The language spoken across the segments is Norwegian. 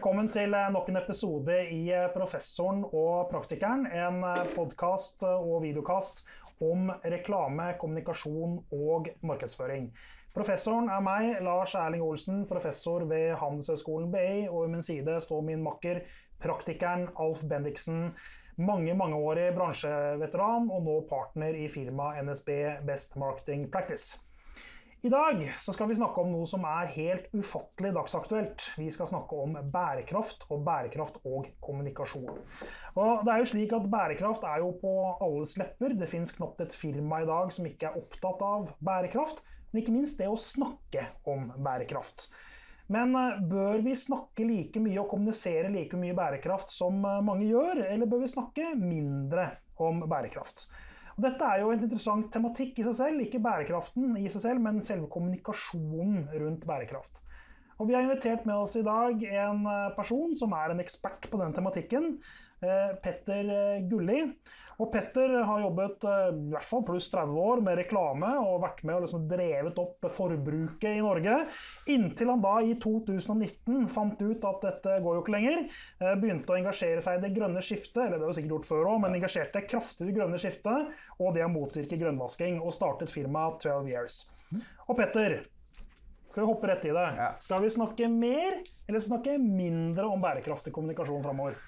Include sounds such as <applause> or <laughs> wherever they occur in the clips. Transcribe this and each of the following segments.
Velkommen til eh, nok en episode i eh, Professoren og praktikeren. En podkast og videokast om reklame, kommunikasjon og markedsføring. Professoren er meg, Lars Erling Olsen, professor ved Handelshøyskolen BI. Og ved min side står min makker, praktikeren Alf Bendiksen. Mange mangeårig bransjeveteran og nå partner i firmaet NSB Best Marketing Practice. I dag skal vi snakke om noe som er helt ufattelig dagsaktuelt. Vi skal snakke om bærekraft og bærekraft og kommunikasjon. Og det er jo slik at Bærekraft er jo på alles lepper. Det fins knapt et firma i dag som ikke er opptatt av bærekraft. Men ikke minst det å snakke om bærekraft. Men eh, bør vi snakke like mye og kommunisere like mye bærekraft som eh, mange gjør, eller bør vi snakke mindre om bærekraft? Og dette er jo en interessant tematikk i seg selv, ikke bærekraften i seg selv, men selve kommunikasjonen rundt bærekraft. Og Vi har invitert med oss i dag en eh, person som er en ekspert på den tematikken. Eh, Petter eh, Gulli. Og Petter har jobbet i hvert fall pluss 30 år med reklame og vært med og liksom drevet opp forbruket i Norge. Inntil han da i 2019 fant ut at dette går jo ikke lenger. Begynte å engasjere seg i det grønne skiftet, eller det har jo sikkert gjort før òg, men engasjerte kraftig i det grønne skiftet og det å motvirke grønnvasking, og startet firmaet 12 Years. Og Petter, skal vi hoppe rett i det? Ja. Skal vi snakke mer eller snakke mindre om bærekraftig kommunikasjon framover?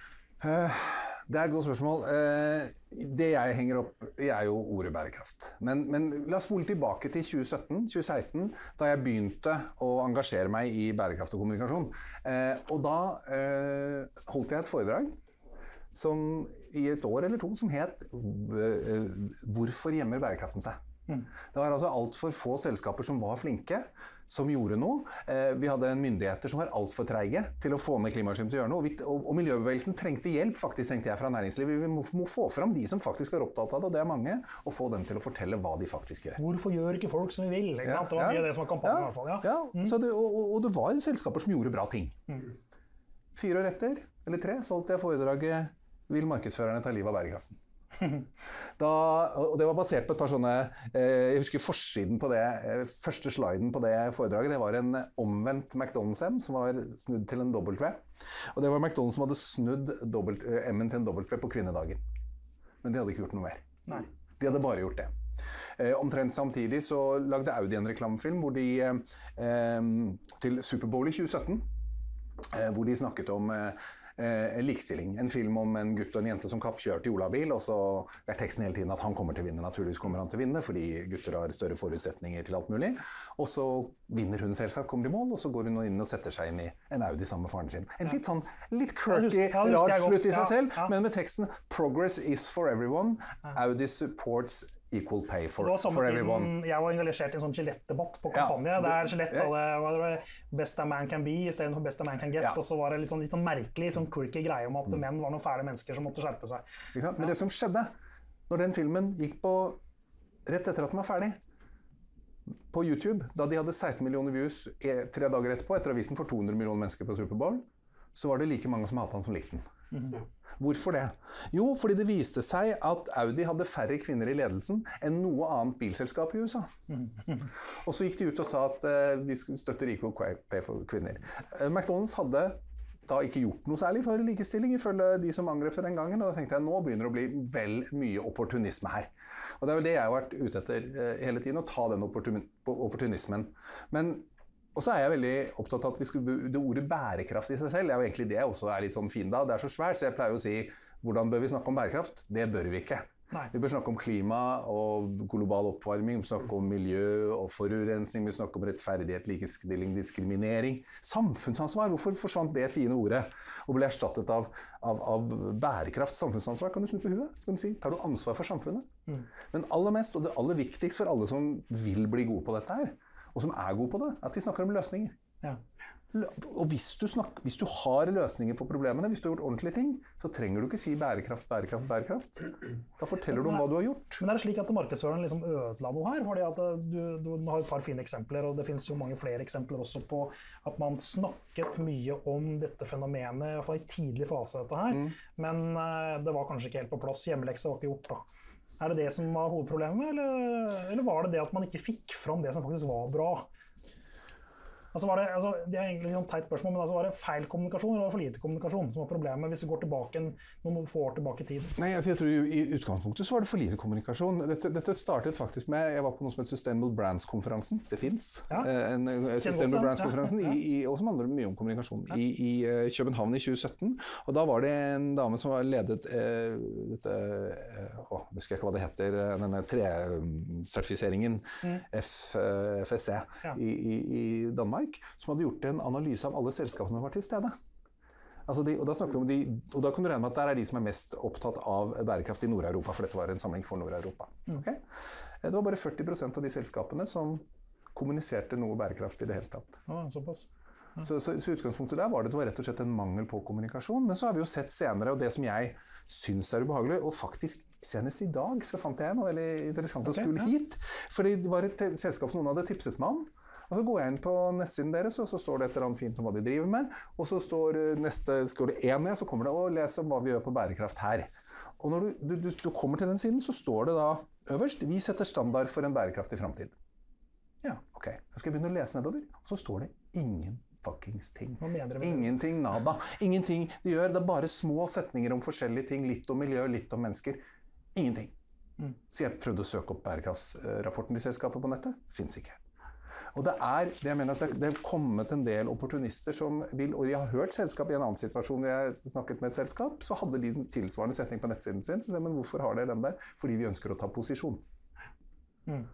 Uh, det er et godt spørsmål. Uh, det jeg henger opp i, er jo ordet bærekraft. Men, men la oss spole tilbake til 2017-2016, da jeg begynte å engasjere meg i bærekraft og kommunikasjon. Uh, og da holdt jeg et foredrag som, i et år eller to som het 'Hvorfor gjemmer bærekraften seg'? Mm. Det var altså altfor få selskaper som var flinke, som gjorde noe. Eh, vi hadde myndigheter som var altfor treige til å få ned klimagassutslipp til å gjøre noe. Og, og, miljøbevegelsen trengte hjelp faktisk, tenkte jeg, fra næringslivet. Vi må, må, få fram de som faktisk er opptatt av det, og det er mange, og få dem til å fortelle hva de faktisk gjør. Hvorfor gjør ikke folk som vi vil? Ikke ja, det var mye av det som var kampanjen. Ja, i hvert fall. Ja. ja mm. det, og, og, det var selskaper som gjorde bra ting. Mm. Fire år etter, eller tre, så holdt jeg foredraget 'Vil markedsførerne ta livet av bærekraften'? <laughs> Da, og det var basert på et par sånne eh, Jeg husker forsiden på det, eh, første sliden på det foredraget. Det var en omvendt McDonald's-M som var snudd til en W. Og det var McDonald's som hadde snudd eh, M-en til en W på kvinnedagen. Men de hadde ikke gjort noe mer. Nei. De hadde bare gjort det. Eh, omtrent samtidig så lagde Audi en reklamefilm hvor de, til Superbowl i 2017 eh, hvor de snakket om eh, likestilling. En film om en gutt og en jente som kappkjørte i olabil, og så er teksten hele tiden at han kommer til å vinne. Naturligvis kommer han til å vinne, fordi gutter har større forutsetninger til alt mulig. Og så vinner hun selvsagt, kommer til mål, og så går hun inn og setter seg inn i en Audi sammen med faren sin. En litt sånn litt quirky, rar slutt i seg selv, men med teksten 'Progress is for everyone'. Audi supports Equal pay for, for everyone. Jeg var engasjert i en sånn Gillette-debatt på kampanje. Ja, der Gillette hadde Best a man can be istedenfor Best a man can get. Ja. Og så var det litt sånn, litt sånn merkelig sånn quirky greie om at mm. menn var noen fæle mennesker som måtte skjerpe seg. Men det som skjedde når den filmen gikk på rett etter at den var ferdig på YouTube, da de hadde 16 millioner views tre dager etterpå, etter den for 200 millioner mennesker på Superbowl, så var det like mange som hatet han som likte den. Mm. Hvorfor det? Jo, fordi det viste seg at Audi hadde færre kvinner i ledelsen enn noe annet bilselskap i USA. <laughs> Og så gikk de ut og sa at uh, vi støtter equal pay for kvinner. Uh, McDonald's hadde da ikke gjort noe særlig for likestilling, ifølge de som angrep seg den gangen. Og da tenkte jeg nå begynner det å bli vel mye opportunisme her. Og det er vel det jeg har vært ute etter uh, hele tiden, å ta den opportunismen. Men og så er jeg veldig opptatt av at vi skulle, det ordet bærekraft i seg selv er jo egentlig det jeg også er litt sånn fiende av. Det er så svært, så jeg pleier å si hvordan bør vi snakke om bærekraft? Det bør vi ikke. Nei. Vi bør snakke om klima og global oppvarming, vi snakke om miljø og forurensning, vi snakke om rettferdighet, likestilling, diskriminering. Samfunnsansvar, hvorfor forsvant det fine ordet og ble erstattet av, av, av bærekraft? Samfunnsansvar kan du snu på huet. Skal du si. Tar du ansvar for samfunnet? Mm. Men aller mest, og det aller viktigst for alle som vil bli gode på dette her, og som er gode på det, at de snakker om løsninger. Ja. Og hvis du, snakker, hvis du, har løsninger på problemene, hvis du har gjort ordentlige ting, så trenger du ikke si bærekraft, bærekraft, bærekraft. Da forteller du om hva du har gjort. Men er det slik at markedsføreren liksom ødela noe her? Fordi at eh, du, du, har et par fine eksempler, og det finnes jo mange flere eksempler også på at man snakket mye om dette fenomenet, i hvert i tidlig fase, dette her, mm. men uh, det var kanskje ikke helt på plass. Hjemmeleksa var ikke gjort, da. Er det det som var hovedproblemet, eller, eller, var det det at man ikke fikk fram det som faktisk var bra? Altså var det, altså, det er egentlig et teit spørsmål, men altså var det feil kommunikasjon eller var det for lite kommunikasjon som var problemet, hvis du går tilbake en, noen få år tilbake i tid? Nei, altså jeg tror I utgangspunktet så var det for lite kommunikasjon. Dette, dette startet faktisk med Jeg var på noe som heter Sustainable Brands-konferansen. Det fins. Ja. Eh, en, eh, Sustainable Brands-konferansen, ja. og som handler mye om kommunikasjon, i, i eh, København i 2017. Og Da var det en dame som var ledet eh, dette Å, jeg husker ikke hva det heter. Denne tresertifiseringen, eh, FSC, Ja. i, i, i Danmark, som hadde gjort en analyse av alle selskapene som var til stede. Altså de, og, da vi om de, og da kan du regne med at der er de som er mest opptatt av bærekraft i Nord-Europa, for dette var en samling for Nord-Europa. Ok? Eh, Det var bare 40% av de selskapene som kommuniserte noe bærekraft i det hele tatt. Ja, såpass. Så, så, så utgangspunktet der var det, det var rett og slett en mangel på kommunikasjon. Men så har vi jo sett senere, og det som jeg syns er ubehagelig, og faktisk senest i dag så fant jeg noe veldig interessant å Ok, skulle ja. hit. Fordi det var et selskap som noen hadde tipset meg om. Og så går jeg inn på nettsiden deres, og så står det et eller annet fint om hva de driver med. Og så står eh, neste skole én ned, så kommer det å lese om hva vi gjør på bærekraft her. Og når du, du, du, kommer til den siden, så står det da øverst vi setter standard for en bærekraftig framtid. Ja. Ok, Så skal jeg begynne å lese nedover, og så står det ingen fuckings ting. Ingenting nada. Ingenting de gjør. Det er bare små setninger om forskjellige ting. Litt om miljø, litt om mennesker. Ingenting. Mm. Så jeg prøvde å søke opp bærekraftsrapporten til selskapet på nettet. Fins ikke. Og det er, det jeg mener at det, det er kommet en del opportunister som vil Og jeg har hørt selskap i en annen situasjon hvor jeg snakket med et selskap, så hadde de en tilsvarende setning på nettsiden sin. Så sier jeg, men hvorfor har dere den der? Fordi vi ønsker å ta posisjon. Mm.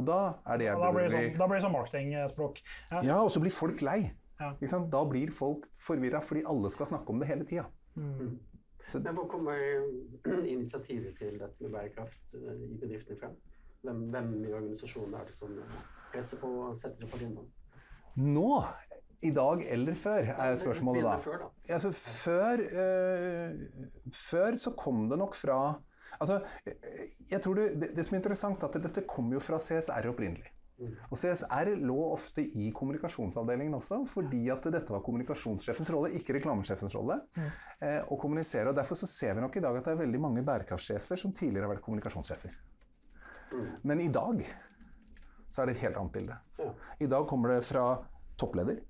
Og da er det jeg Da blir det sånn, da blir det sånn marketingspråk. Ja. Ja, og så blir folk lei. Ja. Ikke sant? Da blir folk forvirra fordi alle skal snakke om det hele tida. Mm. Men hvor kommer initiativet til dette med bærekraft eh, i bedriftene frem? Hvem, hvem i organisasjonen er det som presser på og setter det på agendaen? Nå, i dag eller før, er spørsmålet da. Før, da. Altså, før, øh, før så kom det nok fra Altså, jeg tror det, det, det som er interessant, er at dette kom jo fra CSR opprinnelig. Og CSR lå ofte i kommunikasjonsavdelingen også, fordi at dette var kommunikasjonssjefens rolle, ikke reklamesjefens rolle, Mm. å kommunisere. og Derfor så ser vi nok i dag at det er veldig mange bærekraftsjefer som tidligere har vært kommunikasjonssjefer. Men i dag så er det et helt annet bilde. I dag kommer det fra toppleder.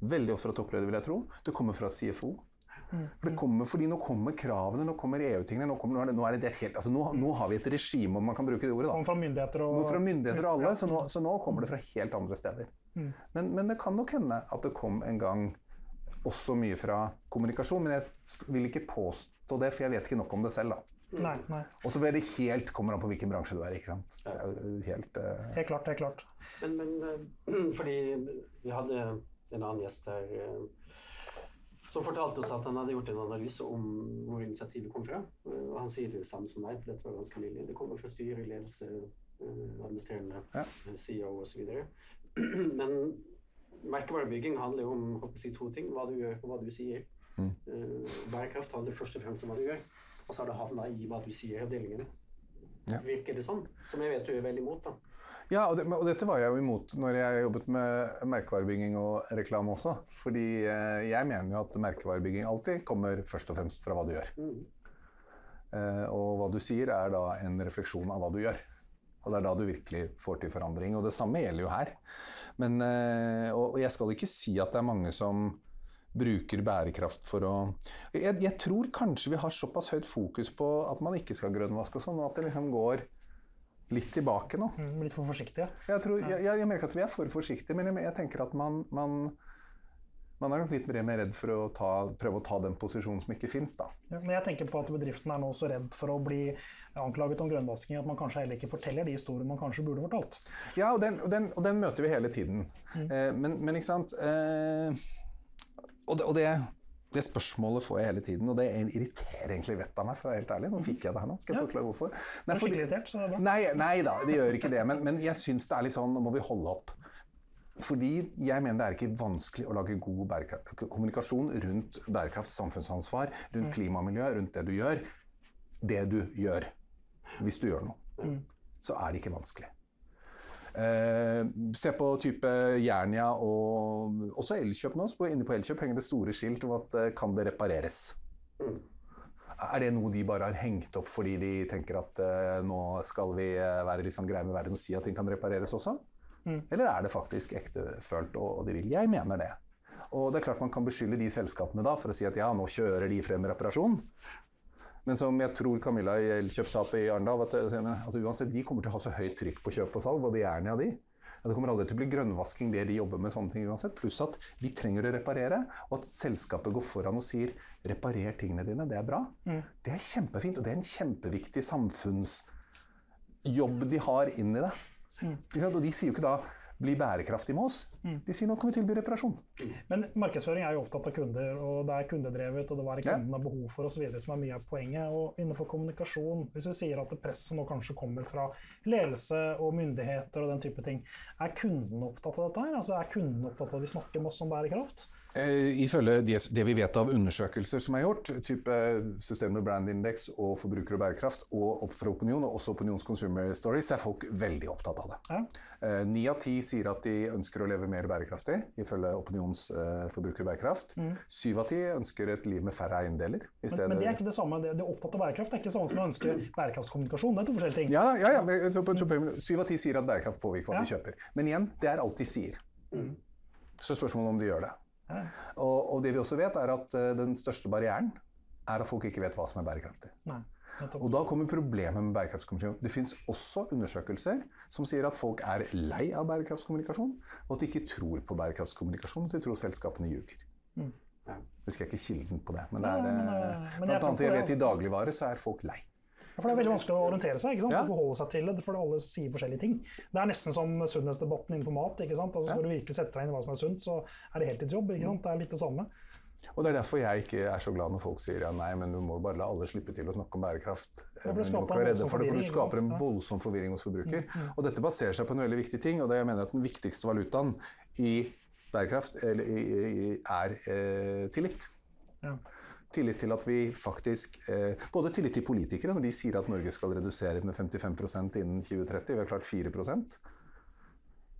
Veldig ofte fra toppleder, vil jeg tro. Det kommer fra CFO. For det kommer, fordi nå kommer kravene, nå kommer EU-tingene. Nå, nå, det, nå, helt, altså nå, nå har vi et regime, om man kan bruke det ordet. da. Kommer fra myndigheter og Nå fra myndigheter og alle, så nå, så nå kommer det fra helt andre steder. Mm. Men, men det kan nok hende at det kom en gang også mye fra kommunikasjon, men jeg vil ikke påstå det, for jeg vet ikke nok om det selv. da. Nei, nei. Og så blir det helt, kommer an på hvilken bransje du er. ikke sant? Det er jo helt... uh... Helt klart, helt klart. Men, men eh, <clears throat> fordi vi hadde en annen gjest her eh, som fortalte oss at han hadde gjort en analyse om hvor initiativet kom fra. Og han sier det samme som meg, for dette var ganske nylig. Det kommer fra styre, ledelse, administrerende, Ja. CEO osv. <clears throat> Men merkevarebygging handler jo om håper jeg, å si, to ting. Hva du gjør, og hva du sier. Mm. Bærekraft handler først og fremst om hva du gjør. Og så har det havna i hva du sier-avdelingen. Ja. Virker det sånn? Som jeg vet du er veldig imot, da. Ja, og, det, og dette var jeg jo imot når jeg jobbet med merkevarebygging og reklame også. Fordi eh, jeg mener jo at merkevarebygging alltid kommer først og fremst fra hva du gjør. Mm. Eh, og hva du sier er da en refleksjon av hva du gjør. Og det er da du virkelig får til forandring. Og det samme gjelder jo her. Men, eh, og, og jeg skal ikke si at det er mange som bruker bærekraft for å jeg, jeg tror kanskje vi har såpass høyt fokus på at man ikke skal grønnvaske og sånn, og at det liksom går litt tilbake nå. Mm, Litt for forsiktige. Jeg, tror, jeg, jeg, merker at vi er for forsiktige, men jeg, jeg tenker at man, man, man er nok litt mer redd for å ta, prøve å ta den posisjonen som ikke fins, da. Ja, Men jeg tenker på at bedriften er nå så redd for å bli anklaget om grønnvasking at man kanskje heller ikke forteller de historiene man kanskje burde fortalt. Ja, og den, og den, og den møter vi hele tiden. Eh, men, men ikke sant eh, Og, det, og det, det spørsmålet får jeg hele tiden, og det irriterer egentlig vettet av meg, for å være helt ærlig. Nå fikk jeg det her nå. Skal jeg forklare hvorfor? Nei, fordi- irritert, så det er bra. Nei, nei da, det gjør ikke det. Men, men jeg syns det er litt sånn Nå må vi holde opp. Fordi jeg mener det er ikke vanskelig å lage god kommunikasjon rundt bærekraft, samfunnsansvar, rundt klima og miljø, rundt det du gjør. Det du gjør. Hvis du gjør noe. Mm. Så er det ikke vanskelig. Eh, se på type Jernia og også Elkjøp nå. Inne på Elkjøp henger det store skilt om at eh, kan det repareres. Mm. Er det noe de bare har hengt opp fordi de tenker at eh, nå skal vi eh, være litt sånn greie med verden og si at ting kan repareres også? Eller er det faktisk ektefølt og, og de vil? Jeg mener det. Og det er klart man kan beskylde de selskapene da for å si at ja, nå kjører de frem reparasjon. Men som jeg tror Camilla i Elkjøp sa i Arendal, at altså, uansett, de kommer til å ha så høyt trykk på kjøp og salg, både Jernia og de. Ja, det kommer aldri til å bli grønnvasking det de jobber med, sånne ting uansett. Pluss at vi trenger å reparere, og at selskapet går foran og sier 'reparer tingene dine', det er bra. Det er kjempefint, og det er en kjempeviktig samfunnsjobb de har inn i det. Mm. Og de sier jo ikke da 'bli bærekraftig med oss'. De sier 'nå kan vi tilby reparasjon'. Men markedsføring er jo opptatt av kunder, og det er kundedrevet, og det hva kunden har behov for osv. som er mye av poenget. Og innenfor kommunikasjon, hvis du sier at presset nå kanskje kommer fra ledelse og myndigheter og den type ting, er kunden opptatt av dette her? Altså Er kunden opptatt av at vi snakker med oss om bærekraft? Eh, ifølge det, det vi vet av undersøkelser som er gjort, type Sustainable Brand Index og Forbruker og bærekraft, og opp fra Opinion, og også Opinions Consumer Stories, er folk veldig opptatt av det. Ja. Eh, av ti sier at de ønsker å leve mer bærekraftig, ifølge Opinions uh, forbruker og bærekraft. Syv av ti ønsker et liv med færre eiendeler. i Men, men det er ikke det samme. Det, det opptatt av bærekraft det er ikke det samme som å ønske bærekraftskommunikasjon. Det er to forskjellige ting. Ja, ja, ja men, så, på, på, syv av ti sier at bærekraft påvirker hva Ja. de kjøper. Men igjen, det er alt de sier. Så spørsmålet om de gjør det. Ja. Og, og det vi også vet, er at uh, den største barrieren er at folk ikke vet hva som er bærekraftig. Nei. Og da kommer problemet med bærekraftskommunikasjon. Det finnes også undersøkelser som sier at folk er lei av bærekraftskommunikasjon, og at de ikke tror på bærekraftskommunikasjon, at de tror selskapene ljuger. Mm. Husker Jeg ikke kilden på det, men det er, men, eh, eh, men blant annet jeg vet i dagligvare så er folk lei. Ja, For Det er veldig vanskelig å orientere seg. ikke sant? Ja. Å forholde seg til det, for alle sier forskjellige ting. Det er nesten som sunnhetsdebatten innenfor mat. ikke sant? Altså Ja. Skal du virkelig sette deg inn i hva som er sunt, så er det heltidsjobb. ikke sant? Det er litt det samme. Og det er derfor jeg ikke er så glad når folk sier ja, nei, men du må bare la alle slippe til å snakke om bærekraft. Men du må ikke være redde for det, for du skaper en? Mm, voldsom forvirring hos forbruker. Og dette baserer seg på en veldig viktig ting, og det jeg mener at den viktigste valutaen i bærekraft er, er eh, tillit. Ja. Tillit til at vi faktisk eh, Både tillit til politikere når de sier at Norge skal redusere med 55% innen 2030. Vi har klart 4%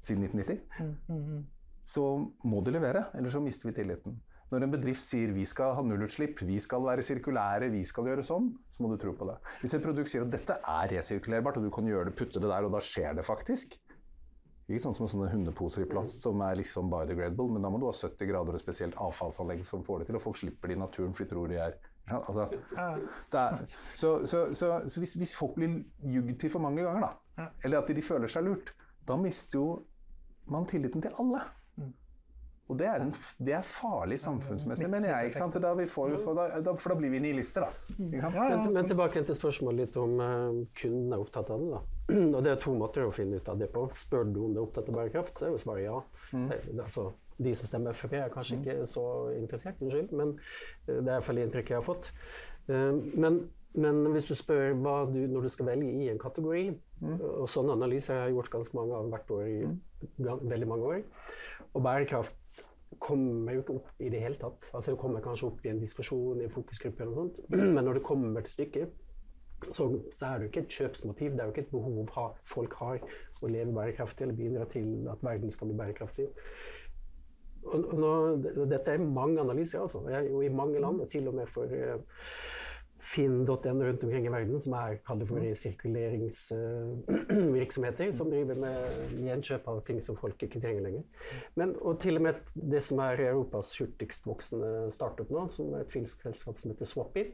siden 1990 Mm, så må de levere, eller så mister vi tilliten. Når en bedrift sier vi skal ha nullutslipp, vi skal være sirkulære, vi skal gjøre sånn, så må du tro på det. Hvis et produkt sier at dette er resirkulerbart, og du kan gjøre det, putte det der, og da skjer det faktisk. Ikke sånn som sånne hundeposer i plast som er liksom biodegradable, men da må du ha 70 grader og spesielt avfallsanlegg som får det til, og folk slipper det i naturen for de tror de er altså, er, så, så, så, så hvis, hvis folk blir jugd til for mange ganger, da, eller at de føler seg lurt, da mister jo man tilliten til alle. Og det er, en, det er farlig samfunnsmessig, mener jeg. ikke sant? Da vi får, for, da, da, for da blir vi nihilister, da. Ja, ja, Men, men tilbake til spørsmålet litt om uh, kunden er opptatt av det. da. <clears throat> Og Det er to måter å finne ut av det på. Spør du om det er opptatt av bærekraft, så er jo svaret ja. Det, det, altså, de som stemmer Frp er kanskje ikke så interessert, unnskyld, men eh, det er iallfall inntrykket jeg har fått. Uh, men, men hvis du spør hva du, når du skal velge i en kategori, og sånne analyser har jeg gjort ganske mange av hvert år i mm. veldig mange år, og bærekraft kommer jo ikke opp i det hele tatt. Altså Det kommer kanskje opp i en diskusjon i en fokusgruppe, eller noe sånt. <clears throat> men når det kommer til stykket, så, så er det jo ikke et kjøpsmotiv, det er jo ikke et behov ha, folk har å leve bærekraftig eller bidra til at verden skal bli bærekraftig. Og, og nå, dette er mange analyser, altså. Jeg, er jo i mange land, og til og med for eh, Finn.no rundt omkring i verden, som er kalt for resirkuleringsvirksomheter, som driver med gjenkjøp av ting som folk ikke trenger lenger. Men, og til og med det som er Europas hurtigst voksende startup nå, som er et finsk selskap som heter Swappy,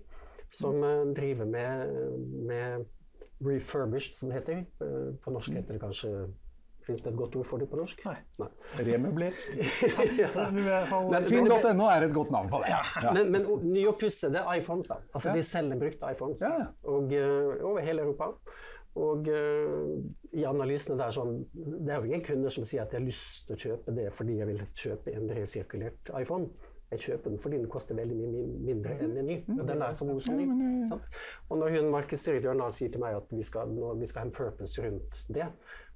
som eh, driver med, med refurbished, som det heter. Eh, På norsk heter det kanskje Fins det et godt ord for det på norsk? Nei. Nei. Remøbler. <laughs> Finn.no er et godt navn på det. Ja. Men, men nyoppussede iPhones, da. Altså Ja. De selger brukte iPhones Ja, ja. og, uh, over hele Europa. Og uh, i analysene der sånn Det er jo ingen kunder som sier at de har lyst til å kjøpe det fordi jeg vil kjøpe en resirkulert iPhone. Jeg kjøper den fordi den koster veldig mye mindre enn en ny. Og den er så god som ny. sant? Og når hun markedsdirektøren da sier til meg at vi skal, vi skal ha en purpose rundt det,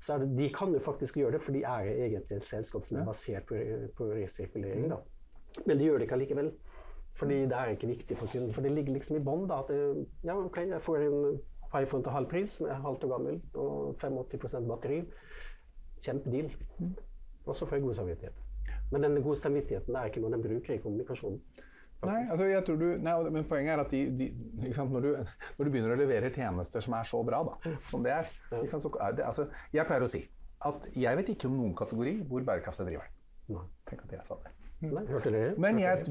så det, de kan jo faktisk gjøre det, for de er egentlig et selskap som er basert på, på resirkulering. da. Men de gjør det ikke allikevel. Fordi det er ikke viktig for kunden. For det ligger liksom i bånn at ja, ok, jeg får en iPhone til halv pris, som er halvt år gammel, og 85% batteri. Kjempedeal. Og så får jeg god samvittighet. Men den gode samvittigheten er ikke noe den bruker i kommunikasjonen. Nei, altså jeg tror du, nei, men poenget er at de, de, sant, når, du, når du begynner å levere tjenester som er så bra, da, som det er, sant, så det, altså, Jeg pleier å si at jeg vet ikke om noen kategori hvor bærekraft er driveren. Nei. Tenk at jeg sa det. Nei, hørte dere? Men jeg,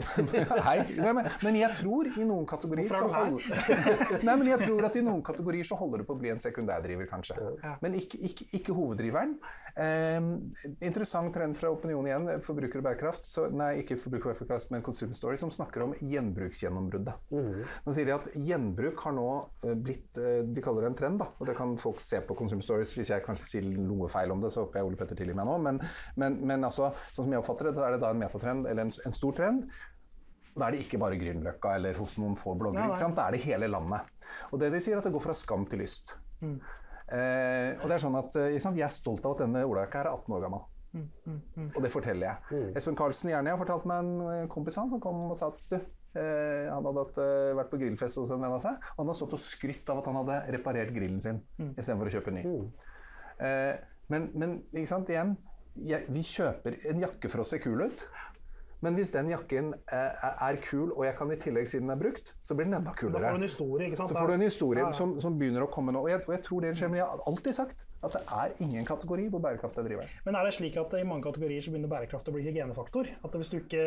hei, <laughs> nei, men, men jeg tror i noen kategorier så er holder, <laughs> nei, men jeg tror at i noen kategorier så holder det på å bli en sekundærdriver, kanskje. Men ikke, ikke, ikke hoveddriveren. Eh, interessant trend fra Opinion igjen, forbruker og bærekraft. Så, nei, ikke forbruker og bærekraft, men Consumer Story, som snakker om gjenbruksgjennombruddet. Mm. Nå sier de at gjenbruk har nå eh, blitt eh, De kaller det en trend, da. Og det kan folk se på Consumer Stories. Hvis jeg kanskje sier noe feil om det, så håper jeg Ole Petter tilgir meg nå. Men, men, men altså, sånn som jeg oppfatter det, da er det da en metatrend, eller en, en stor trend. Da er det ikke bare Grünerløkka eller hos noen få bloggere. Sant? Da er det hele landet. Og det de sier, er at det går fra skam til lyst. Mm. Eh, og det er sånn at eh, sant? Jeg er stolt av at denne Olaug er 18 år gammel. Mm, mm, mm. Og det forteller jeg. Mm. Espen Karlsen i Jernia fortalte meg en eh, kompis han som kom og sa at du, eh, han hadde hatt, eh, vært på grillfest hos en venn av seg, og han hadde stått og skrytt av at han hadde reparert grillen sin Mm. istedenfor å kjøpe ny. Mm. Eh, men, men ikke sant, igjen, jeg, vi kjøper en jakke for å se kul ut. Men hvis den jakken eh, er- kul, og jeg kan i tillegg si den er brukt, så blir den enda Da får du en historie, ikke sant? Så får du en historie Ja, ja. som, som begynner å komme nå. Og jeg, og jeg tror det skjer, men jeg har alltid sagt at det er ingen kategori hvor bærekraft er driveren. Men er det slik at i mange kategorier så begynner bærekraft å bli hygienefaktor? At hvis du ikke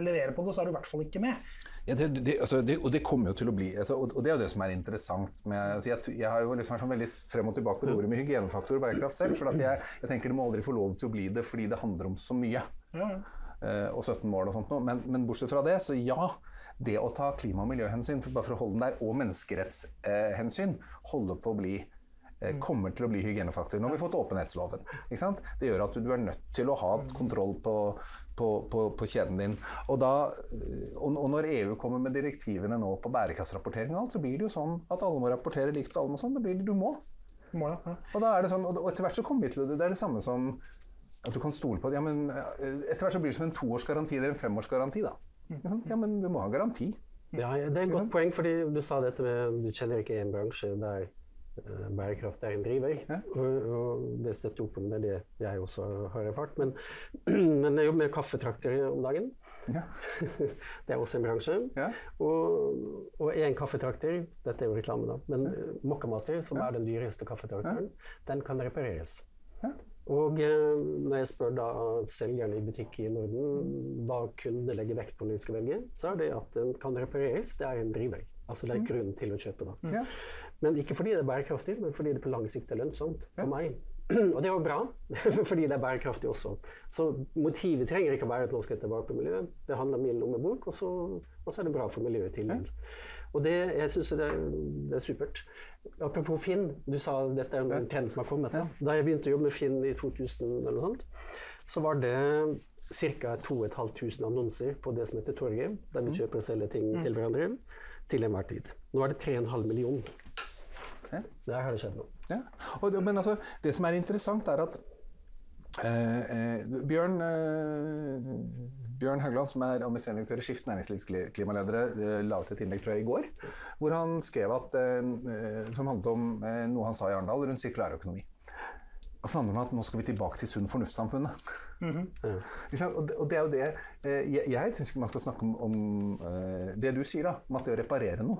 leverer på det, så er du i hvert fall ikke med? Ja, det, det, altså, det, og det kommer jo til å bli altså, og, og det er jo det som er interessant med altså, jeg, jeg har jo liksom vært sånn veldig frem og tilbake på det ordet med hygienefaktor og bærekraft selv. For at jeg, jeg tenker det må aldri få lov til å bli det fordi det handler om så mye. Ja, ja. Og 17 mål og sånt noe. Men, men bortsett fra det, så ja. Det å ta klima- og miljøhensyn, for bare for å holde den der, og menneskerettshensyn, holder på å bli eh, kommer til å bli hygienefaktor. Nå har vi fått åpenhetsloven. Ikke sant? Det gjør at du er nødt til å ha kontroll på, på, på, på kjeden din. Og, da, eh, og, og når EU kommer med direktivene nå på bærekraftsrapportering og alt, så blir det jo sånn at alle må rapportere likt og alle må sånn. Det blir det du må. Må ja. Og da er det sånn, og og etter hvert så kommer vi til det. Det er det samme som at du kan stole på det. Ja, men eh, etter hvert så blir det som en toårsgaranti eller en femårsgaranti, da. Ja, men du må ha garanti. Ja, det er et godt poeng, fordi du sa dette med du kjenner ikke en bransje der eh, bærekraft er en driver. Ja. Og, og det støtter opp om det, det jeg også har erfart. Men, <clears throat> men jeg jobber med kaffetrakter om dagen. Ja. <laughs> Det er også en bransje. Ja. Og, og en kaffetrakter, dette er jo reklame, da, men. Mokkamaster, som er den dyreste kaffetrakteren, den kan repareres. Ja. Og eh, når jeg spør da selgerne i butikk i Norden hva kunder legger vekt på når de skal velge, så er det at den kan repareres. Det er en drivvegg. Altså det er grunnen til å kjøpe. da. Ja. Men ikke fordi det er bærekraftig, men fordi det på lang sikt er lønnsomt for Ja. meg. <clears throat> Og det er jo bra, <laughs> fordi det er bærekraftig også. Så motivet trenger ikke å være at nå skal jeg ta vare på miljøet. Det handler om min lommebok, og så, og så er det bra for miljøet i tillegg. Og det, jeg syns det, det er supert. Apropos Finn, du sa dette er en trend som har kommet. Da. da jeg begynte å jobbe med Finn i 2000, eller noe sånt, så var det ca. 2500 annonser på det som heter Torget, der vi kjøper og selger ting til hverandre til enhver tid. Nå er det 3,5 millioner. Ja. Så der har det skjedd noe. Ja. Og, men altså, det som er interessant, er at eh, eh, Bjørn, eh, Bjørn Haugland, som er administrerende direktør i Skift næringslivs kli- klimaledere, eh, la ut et innlegg tror jeg, i går, hvor han skrev at, eh, som handlet om eh, noe han sa i Arendal rundt sirkulærøkonomi. Og det handler om at nå skal vi tilbake til sunn fornuft-samfunnet. Mm -hmm. ja. Og det, det er jo det eh, Jeg, jeg syns ikke man skal snakke om, om eh, det du sier, da, om at det å reparere noe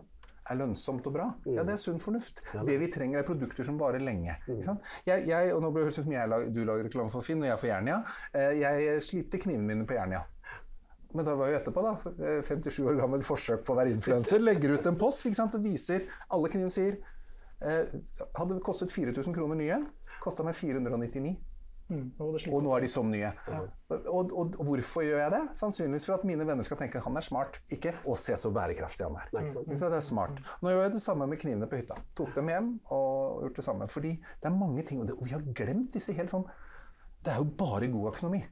er lønnsomt og bra. Ja, det er sunn fornuft. Det vi trenger, er produkter som varer lenge. Ikke sant? Jeg, jeg, og nå blir det høres ut som jeg lag, du lager reklame for Finn, og jeg for Jernia. Eh, jeg slipte knivene mine på Jernia. Men da var jo etterpå, da. eh, 57 år gammel forsøk på å være influenser. Legger ut en post ikke sant, og viser Alle knivene sier eh, Hadde det kostet 4000 kroner nye, kosta meg 499. Mm, og Og nå er de sånn nye. Og, og, og hvorfor gjør jeg det? Sannsynligvis for at mine venner skal tenke han er smart, ikke å se så bærekraftig han er. Mm, sant? Det er smart. Nå gjør jeg det samme med knivene på hytta. Tok dem hjem og gjort det samme. Fordi det er mange ting, og, det, vi har glemt disse helt sånn Det er jo bare god økonomi.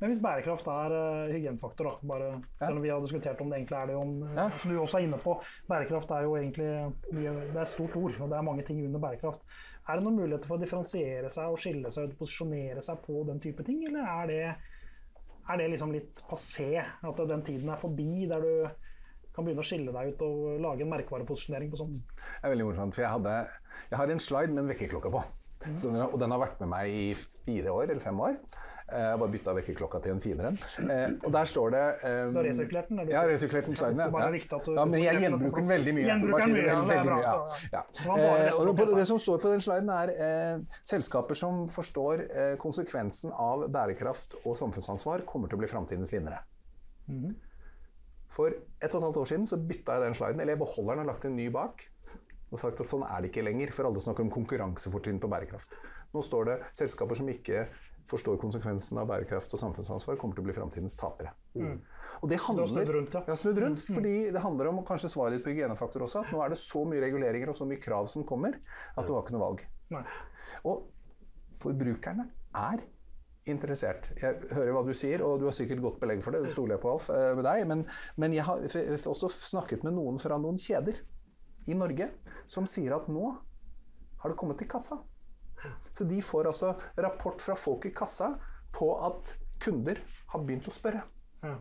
Men hvis bærekraft er uh, hygienefaktor, da, bare, selv om vi har diskutert om det egentlig er det om, eh, Ja. som du også er inne på, bærekraft er jo egentlig det er et stort ord, og det er mange ting under bærekraft. Er det noen muligheter for å differensiere seg og skille seg ut, posisjonere seg på den type ting, eller er det, er det liksom litt passé? At den tiden er forbi der du kan begynne å skille deg ut og lage en merkevareposisjonering på sånt? Det er veldig morsomt, for jeg, hadde, jeg har en slide med en vekkerklokke på. Så og den har vært med meg i fire år, eller fem år. Eh, Jeg har bare bytta vekkerklokka til en finere en. Eh, og der står det um, Du har resirkulert den? Ja, resirkulert den sliden, ja. ja. Men jeg gjenbruker den veldig mye. Gjenbruker den veldig, veldig mye, ja. Og slett det som står på den sliden, er eh, selskaper som forstår konsekvensen av bærekraft og samfunnsansvar, kommer til å bli framtidens vinnere. Mhm. For et og et halvt år siden så bytta jeg den sliden, eller jeg beholder den og har lagt en ny bak. Og sagt at sånn er det ikke lenger, for alle snakker om konkurransefortrinn på bærekraft. Nå står det selskaper som ikke forstår konsekvensen av bærekraft og samfunnsansvar, kommer til å bli framtidens tapere. Og det Du har snudd handler rundt, ja. jeg har snudd rundt, fordi det handler om kanskje svare litt på hygienefaktor også. At nå er det så mye reguleringer og så mye krav som kommer, at du har ikke noe valg. Nei. Og forbrukerne er interessert. Jeg hører hva du sier, og du har sikkert godt belegg for det, det stoler jeg på, Alf, eh, med deg. Men, men jeg har også snakket med noen fra noen kjeder i Norge som sier at nå har det kommet til kassa. Så de får altså rapport fra folk i kassa på at kunder har begynt å spørre. Ja.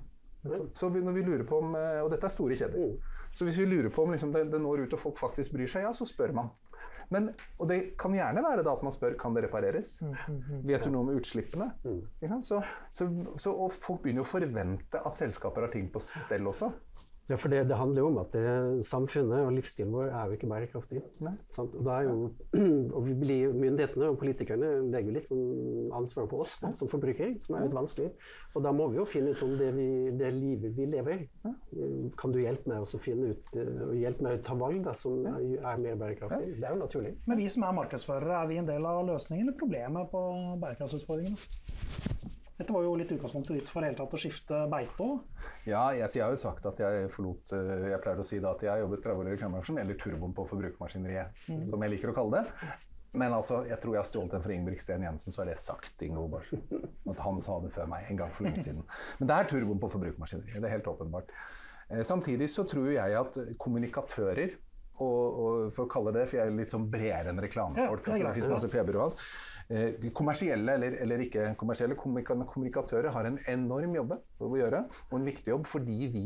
Så vi, når vi lurer på om, eh, Og dette er store kjeder. Så hvis vi lurer på om liksom det, det når ut og folk faktisk bryr seg, ja, så spør man. Men, og det kan gjerne være da at man spør kan det repareres. Vet du noe om utslippene? Så, så, så, og folk begynner jo å forvente at selskaper har ting på stell også. Ja, for det, det handler jo om at det, samfunnet og livsstilen vår er jo ikke bærekraftig. Er jo, <clears throat> og vi blir, myndighetene og politikerne legger jo litt sånn ansvar på oss da, som forbrukere, som er litt vanskelig. Og da må vi jo finne ut om det, vi, det livet vi lever. Kan du hjelpe meg å finne ut eh, og hjelpe meg å ta valg da, som er, er mer bærekraftig? Det er jo naturlig. Men vi som er markedsførere, er vi en del av løsningen eller problemet på bærekraftsutfordringene? Dette var jo litt utgangspunktet ditt for hele tatt å skifte beite òg. Ja, jeg, jeg har jo sagt at jeg forlot eh, Jeg pleier å si da at jeg har jobbet 30 år i reklamebransjen, eller turboen på forbrukermaskineriet, som jeg liker å kalle det. Men altså, jeg tror jeg har stjålet den fra Ingebrigt-Sten Jensen, så har det sagt Ingo Barsen. At han sa det før meg en gang for lenge siden. Men det er turboen på forbrukermaskineriet. Det er helt åpenbart. Eh, Samtidig så tror jeg at kommunikatører og, og for å kalle det, for jeg er litt sånn bredere enn reklamefolk. Ja, altså, det finnes masse og alt. Eh, kommersielle eller, eller ikke kommersielle kommunikatører har en enorm jobb å gjøre, og en viktig jobb fordi vi,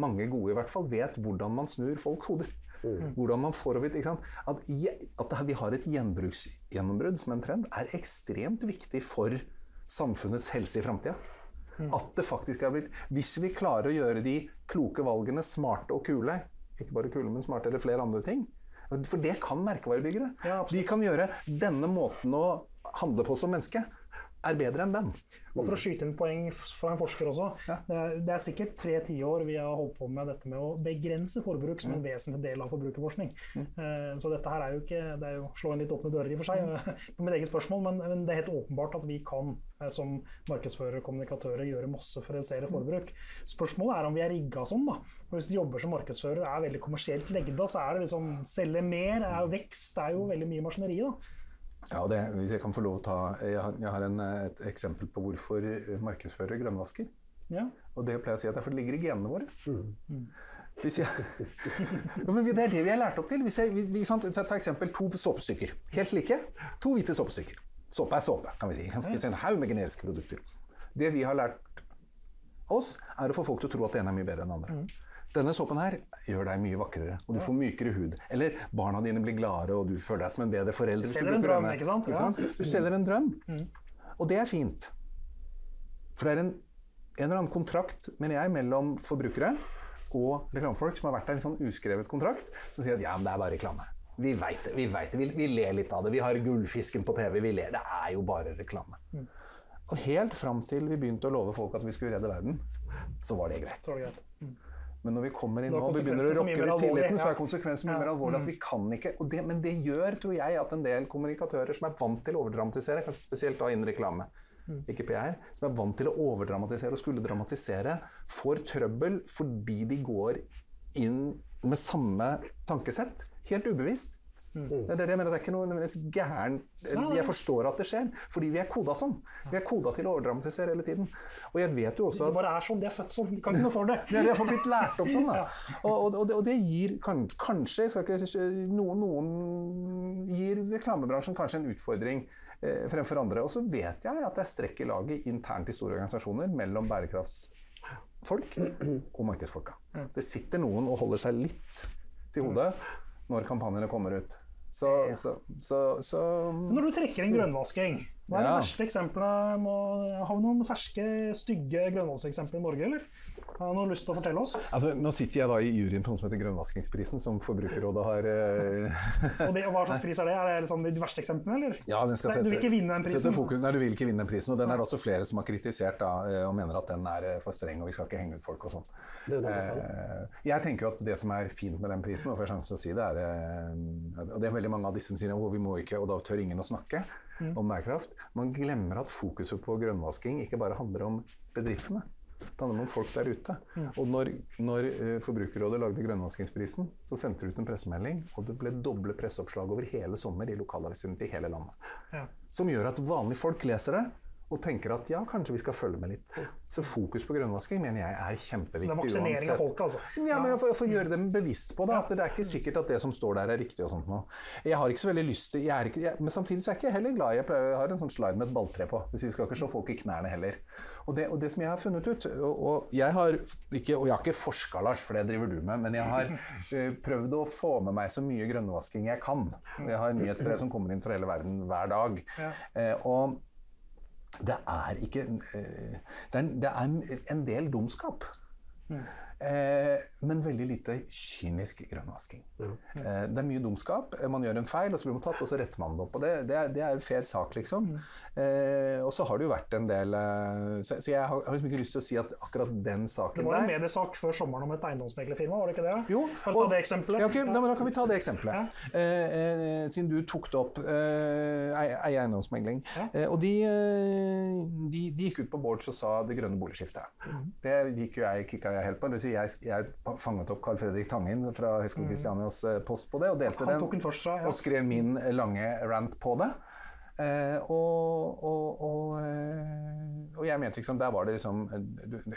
mange gode i hvert fall, vet hvordan man snur folks hoder. Hvordan man får over, ikke sant? At, i, at vi har et gjenbruksgjennombrudd som en trend, er ekstremt viktig for samfunnets helse i framtida. At det faktisk er blitt Hvis vi klarer å gjøre de kloke valgene smarte og kule, ikke bare kule, men smarte eller flere andre ting For det kan merkevarebyggere. Ja, de kan gjøre denne måten å handle på som menneske er bedre enn den. Og for å skyte inn poeng fra en forsker også. Ja. Det, er, det er sikkert tre tiår vi har holdt på med dette med å begrense forbruk som en vesentlig del av forbrukerforskning. Eh, så dette her er jo ikke Det er jo slå inn litt åpne dører i og for seg, på mitt eget spørsmål, men, men det er helt åpenbart at vi kan eh, som markedsførere og kommunikatører gjøre masse for å redusere forbruk. Spørsmålet er om vi er rigga sånn. da. Og Hvis du jobber som markedsfører og er veldig kommersielt legda, så er det liksom selge mer, er jo vekst, det er jo veldig mye maskineri. da. Ja, det, Hvis jeg kan få lov å ta Jeg har, jeg har en, et eksempel på hvorfor markedsførere grønnvasker. Ja. Og det pleier jeg å si at det er for det ligger i genene våre. Hvis jeg, <laughs> ja, men det er det vi er lært opp til. Hvis jeg, vi, vi, sant, ta, ta eksempel to såpestykker. Helt like. To hvite såpestykker. Såpe er såpe, kan vi si. Ikke En haug med generiske produkter. Det vi har lært oss, er å få folk til å tro at det ene er mye bedre enn det andre. Denne såpen her gjør deg mye vakrere, og du får mykere hud. Eller barna dine blir gladere, og du føler deg som en bedre forelder. du selger en drøm, ikke sant? Ja. Du selger en drøm. Og det er fint. For det er en, en eller annen kontrakt, mener jeg, mellom forbrukere og reklamefolk som har vært der, en sånn uskrevet kontrakt, som sier at ja, men det er bare reklame. Vi veit det, vi vet det, vi, vi ler litt av det. Vi har gullfisken på TV, vi ler. Det er jo bare reklame. Og helt fram til vi begynte å love folk at vi skulle redde verden, så var det greit. Så var det greit. Men når vi kommer inn nå og begynner å rokke ved tilliten, ja. så er konsekvensen mye Ja. mer alvorlig. at vi kan ikke, det, Men det gjør, tror jeg, at en del kommunikatører som er vant til å overdramatisere, kanskje spesielt da innen reklame, Mm. ikke PR, som er vant til å overdramatisere og skulle dramatisere, får trøbbel fordi de går inn med samme tankesett, helt ubevisst. Mm. Det er det jeg mener, det er ikke noe nødvendigvis gæren Jeg forstår at det skjer, fordi vi er koda sånn. Vi er koda til å overdramatisere hele tiden. Og jeg vet jo også Det at bare er sånn, de er født sånn. Vi kan ikke noe for det. Vi det jeg har blitt lært opp sånn, da. <laughs> Og, og, og, det, og det gir kan, kanskje ikke, noen, noen gir reklamebransjen kanskje en utfordring eh, fremfor andre. Og så vet jeg at det er strekk i laget internt i store organisasjoner mellom bærekraftsfolk og markedsfolka. Det sitter noen og holder seg litt til hodet når kampanjene kommer ut. Så, så, så, så Når du trekker inn grønnvasking, hva er de Ja. verste eksemplene? Har vi noen ferske, stygge grønnvaskeksempler i Norge, eller? Har du noe lyst til å fortelle oss? altså, Nå sitter jeg da i juryen på noe som heter Grønnvaskingsprisen, som Forbrukerrådet har eh, Og, det, og hva slags <laughs> pris er det? Er det liksom de verste eksemplene, eller? Ja, den skal sette, du vil ikke vinne den prisen? Sette fokus, nei, du vil ikke vinne den prisen. Og den er det også flere som har kritisert da, eh, og mener at den er eh, for streng, og vi skal ikke henge ut folk og sånn. Jeg tenker jo at det som er fint med den prisen, og får jeg sjansen til å si det, er Og det er veldig mange av disse som sier at vi må ikke, og da tør ingen å snakke Mm. om bærekraft. Man glemmer at fokuset på grønnvasking ikke bare handler om bedriftene. Det handler om folk der ute. Mm. Og når, når eh, Forbrukerrådet lagde grønnvaskingsprisen, så sendte de ut en pressemelding, og det ble doble presseoppslag over hele sommer i lokalaviser rundt i hele landet. Ja. Som gjør at vanlige folk leser det og tenker at ja, kanskje vi skal følge med litt. Så fokus på grønnvasking mener jeg er kjempeviktig uansett. Så det er vaksinering av folk, altså? ja, men for, for å gjøre dem bevisst på det. At det er ikke sikkert at det som står der er riktig. og sånt noe. Jeg har ikke så veldig lyst til jeg er ikke, jeg, Men samtidig så er jeg ikke heller glad. Jeg, pleier, jeg har en sånn slide med et balltre på. Så vi skal ikke slå folk i knærne heller. Og det, og det som jeg har funnet ut Og, og jeg har ikke, og jeg har ikke forska, Lars, for det driver du med, men jeg har <laughs> eh, prøvd å få med meg så mye grønnvasking jeg kan. Jeg har nyhetsbrev som kommer inn fra hele verden hver dag. Ja. Eh, og det er ikke eh, det, er, det er en del dumskap. Eh, men veldig lite kynisk grønnvasking. Eh, det er mye dumskap. Eh, Man gjør en feil, og så blir man tatt, og så retter man det opp. Og det, det, er, det er en fair sak, liksom. Eh, og så har det jo vært en del eh, Så, så jeg har, har liksom ikke lyst til å si at akkurat den saken der Det var en der mediesak før sommeren om et eiendomsmeglerfirma, var det ikke det? jo, For å ta og- det eksempelet. Ja, ok, da, men da kan vi ta det eksempelet. Eh, eh, siden du tok det opp, eh, ei- ei eiendomsmegling. Ja. Eh, og de, eh, de, de gikk ut på boards og sa det grønne boligskiftet. Mhm. Det gikk jo jeg, kikka jeg helt på. Det vil si jeg, jeg fanget opp Carl Fredrik Tangen fra Høgskolen Kristianias eh, post på det, og delte. Den. Og skrev min lange rant på det. Eh, og, og, og, eh, og jeg mente liksom, der var det liksom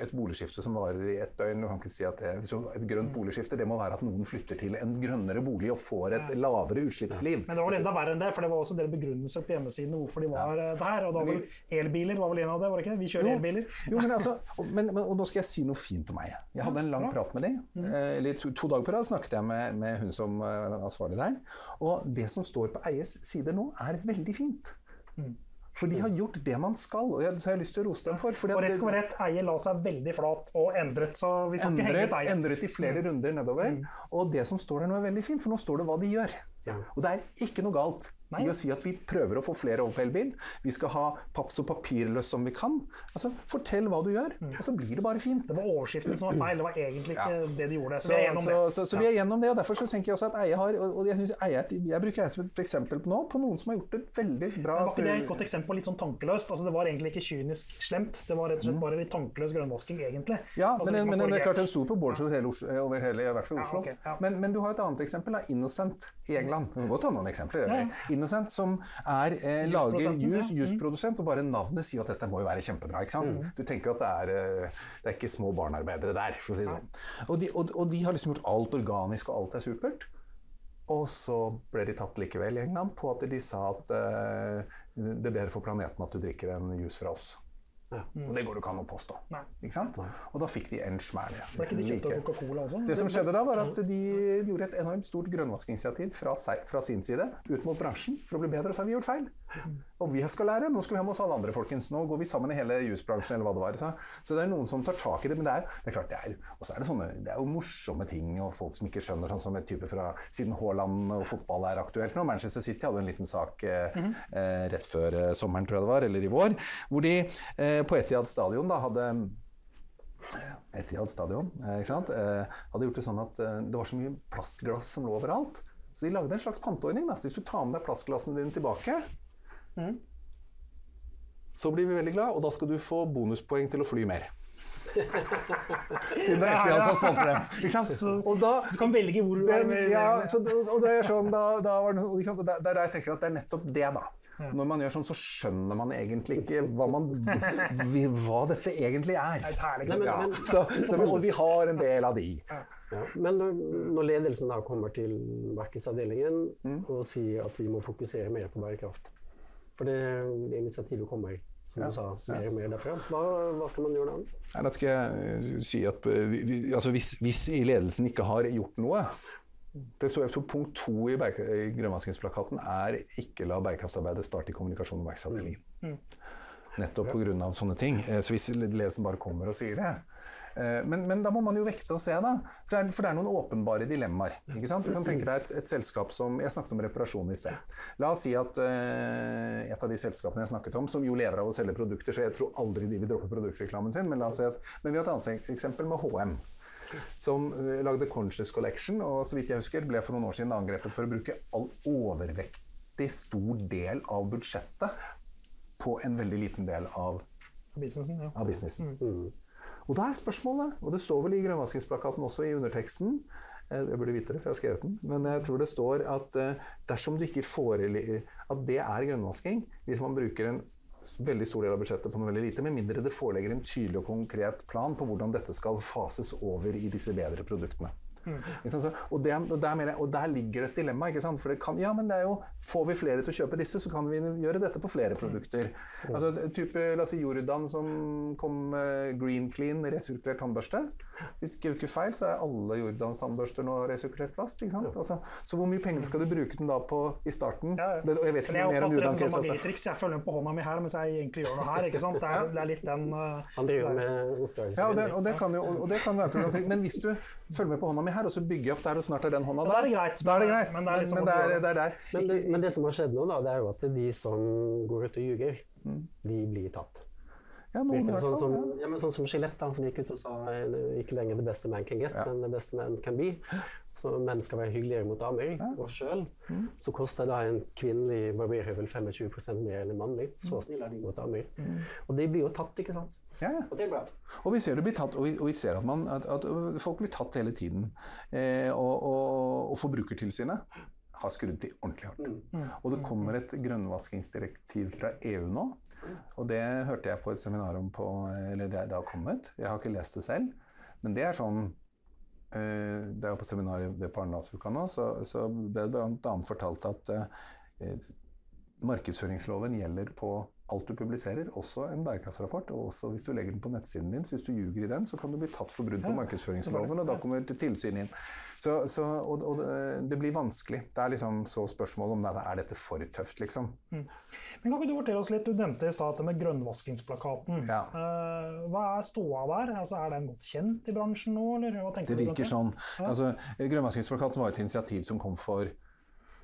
et- boligskifte som varer i ett døgn. Du kan ikke si at det, Et grønt boligskifte det må være at noen flytter til en grønnere bolig og får et lavere utslippsliv. Men det var enda verre enn det, for det var også en del begrunnelser på hjemmesiden hvorfor de var ja. der. Og da var elbiler var vel en av det, var det ikke? Vi kjører Jo. elbiler. Jo, men altså, <laughs> men, men, og nå skal jeg si noe fint om meg. Jeg hadde en lang Ja. prat med dem. Eh, eller to, to dager på rad snakket jeg med, med hun som er ansvarlig der. Og det som står på eies sider nå, er veldig fint. For de har gjort det man skal, og jeg, så har lyst til å rose dem for. Og rett skal være rett, eier la seg veldig flat og endret, så vi skal ikke henge endret, ut eier. endret i flere runder nedover. Og det som står der nå er veldig fint, for nå står det hva de gjør. Ja. Og det er ikke noe galt Nei. i å si at vi prøver å få flere over på elbil. Vi skal ha papp så papirløs som vi kan. Altså, Fortell hva du gjør, og så blir det bare fint. Det var overskriften som var feil, det var egentlig ikke Ja. det de gjorde. Så, Så, vi er så, så, så, ja. vi er gjennom det, og derfor så tenker jeg også at Eie har og jeg, synes Eie, jeg bruker Eie som et eksempel på nå, på noen som har gjort det veldig bra Men var ikke det et godt eksempel litt sånn tankeløst? Altså, det var egentlig ikke kynisk slemt, det var rett og slett bare litt tankeløs grønnvasking, egentlig. Mm. Ja, Altså, men, men det er klart den sto på boards over hele, i hvert fall Oslo. Okay, men, men du har et annet eksempel, da, Innocent i England. Vi må ta noen eksempler. Ja. Innocent som er, eh, lager juice, juiceprodusent, og bare navnet sier at dette må jo være kjempebra. ikke sant? Mm. Du tenker jo at det er, eh, det er ikke små barnearbeidere der, for å si det sånn. Og de, og, og de har liksom gjort alt organisk, og alt er supert. Og så ble de tatt likevel i England på at de sa at eh, det er bedre for planeten at du drikker en juice fra oss. Ja. Og det går det ikke an å påstå. Ikke sant? Og da fikk de en smell. Ble ikke de kjøpt av Coca-Cola også? Det som skjedde da, var at de gjorde et enormt stort grønnvaskingsinitiativ fra, fra sin side ut mot bransjen for å bli bedre. Og så har vi gjort feil. Og vi skal lære. Nå skal vi ha med oss alle andre, folkens. Nå går vi sammen i hele jusbransjen, eller hva det var. Så, så det er noen som tar tak i det. Men det er, det er klart, det er, og så er det sånne, det er jo morsomme ting, og folk som ikke skjønner, sånn som en type fra Siden Haaland og fotball er aktuelt nå. Manchester City hadde en liten sak eh, eh, rett før eh, sommeren, tror jeg det var, eller i vår, hvor de eh, på Etihad stadion da hadde Etiad stadion eh, ikke sant? Eh, hadde gjort det sånn at eh, det var så mye plastglass som lå overalt. Så de lagde en slags panteordning. da. Så hvis du tar med deg plastglassene dine tilbake, så blir vi veldig glad, og da skal du få bonuspoeng til å fly mer. Siden det er Etihad som sponser dem. Og da Du kan velge hvor du er med. ja, så, og det er sånn, da, da var det, ikke sant? Det er der jeg tenker at det er nettopp det, da. Når man gjør sånn, så skjønner man egentlig ikke hva, man, <laughs> vi- hva dette egentlig er. Nei, men- Ja, så, så, og vi har en del av de. Ja. Men når, når ledelsen da kommer til markedsavdelingen Mm. og sier at vi må fokusere mer på bærekraft For det, det initiativet kommer, som Ja, du sa, mer og mer derfra. Hva, hva skal man gjøre da? Nei, da skal jeg eh, si at eh, vi, vi, altså hvis, hvis ledelsen ikke har gjort noe, det står på Punkt to i, i grønnvaskingsplakaten er ikke la bærekraftsarbeidet starte i kommunikasjon og markedsavdelingen. Mm. Nettopp pga. sånne ting. Eh, Så hvis ledelsen bare kommer og sier det. Eh, Men, men da må man jo vekte og se, da. For det er, for det er noen åpenbare dilemmaer. ikke sant? Du kan tenke deg et, et selskap som Jeg snakket om reparasjon i sted. La oss si at uh, et av de selskapene jeg snakket om, som jo lever av å selge produkter, så jeg tror aldri de vil droppe produktreklamen sin, men, la oss si at, men vi har et annet eksempel med HM. Som eh, lagde Conscious Collection, og så vidt jeg husker ble for noen år siden angrepet for å bruke all overvektig stor del av budsjettet på en veldig liten del av, Businessen, ja. av businessen. Mm. Og da er spørsmålet, og det står vel i grønnvaskingsplakaten også i underteksten eh, Jeg burde vite det, for jeg har skrevet den. Men jeg tror det står at eh, dersom du ikke foreligger At det er grønnvasking hvis man bruker en veldig stor del av budsjettet på noe veldig lite, med mindre det foreligger en tydelig og konkret plan på hvordan dette skal fases over i disse bedre produktene. Så- Og, det, og, der mener jeg, og der ligger det et dilemma. ikke sant? For det kan, ja, men det er jo, Får vi flere til å kjøpe disse, så kan vi gjøre dette på flere produkter. Altså type, La oss si Jordan som kom med Green Clean resirkulert tannbørste. Hvis ikke jeg husker feil, så er alle Jordans tannbørster nå resirkulert plast. ikke sant? Altså, så hvor mye penger skal du bruke den da på i starten? Ja, ja. Det, og jeg vet ikke jeg mer om Jordan Case. Altså. magitriks. Jeg følger den på hånda mi her, mens jeg egentlig gjør noe her. ikke sant? Det er, det er litt den uh, Han driver med oppdrag. Ja, og det, og det kan jo og det kan være problematikk. Men hvis du følger med på hånda mi her, og så bygger jeg opp der, og snart er den hånda Da er det greit. Da er det greit. Men det er liksom men det er, det. det er der. Men det, men det som har skjedd nå, da, det er jo at de som går ut og ljuger, de blir tatt. Ja, noen i hvert Sånn som, fall. Ja. ja, men sånn som Skjelett, som gikk ut og sa eh, ikke lenger 'the best a man can get', Ja. men 'the best a man can be'. Så menn skal være hyggeligere mot damer. Og sjøl Mm. så koster da en kvinnelig barberhøvel 25% mer enn en mannlig. Så Mm. snill er de mot damer. Og de blir jo tatt, ikke sant. Ja, ja. Og det er bra. Og vi ser det blir tatt, og vi, og vi ser at, man, at, at folk blir tatt hele tiden. Eh, og, og, og Forbrukertilsynet har skrudd til ordentlig hardt. Mm. Og det kommer et grønnvaskingsdirektiv fra EU nå. Og det hørte jeg på et seminar om på Eller det, det har kommet. Jeg har ikke lest det selv. Men det er sånn eh, er jo på seminaret det på Arendalsuka nå, så, så ble det bl.a. fortalt at eh, markedsføringsloven gjelder på alt du publiserer, også en bærekraftsrapport. Og også hvis du legger den på nettsiden din. Så hvis du ljuger i den, så kan du bli tatt for brudd på markedsføringsloven, og da kommer til tilsyn inn. Så, så, og, og det- det blir vanskelig. Det er liksom så spørsmålet om det, er dette for tøft, liksom. Men kan ikke du fortelle oss litt, Du nevnte i stad dette med grønnvaskingsplakaten. Ja. Eh, hva er ståa der? Altså, er den godt kjent i bransjen nå? Eller? Hva tenker Det du Det virker sånn. Ja. Altså, Grønnvaskingsplakaten var et initiativ som kom for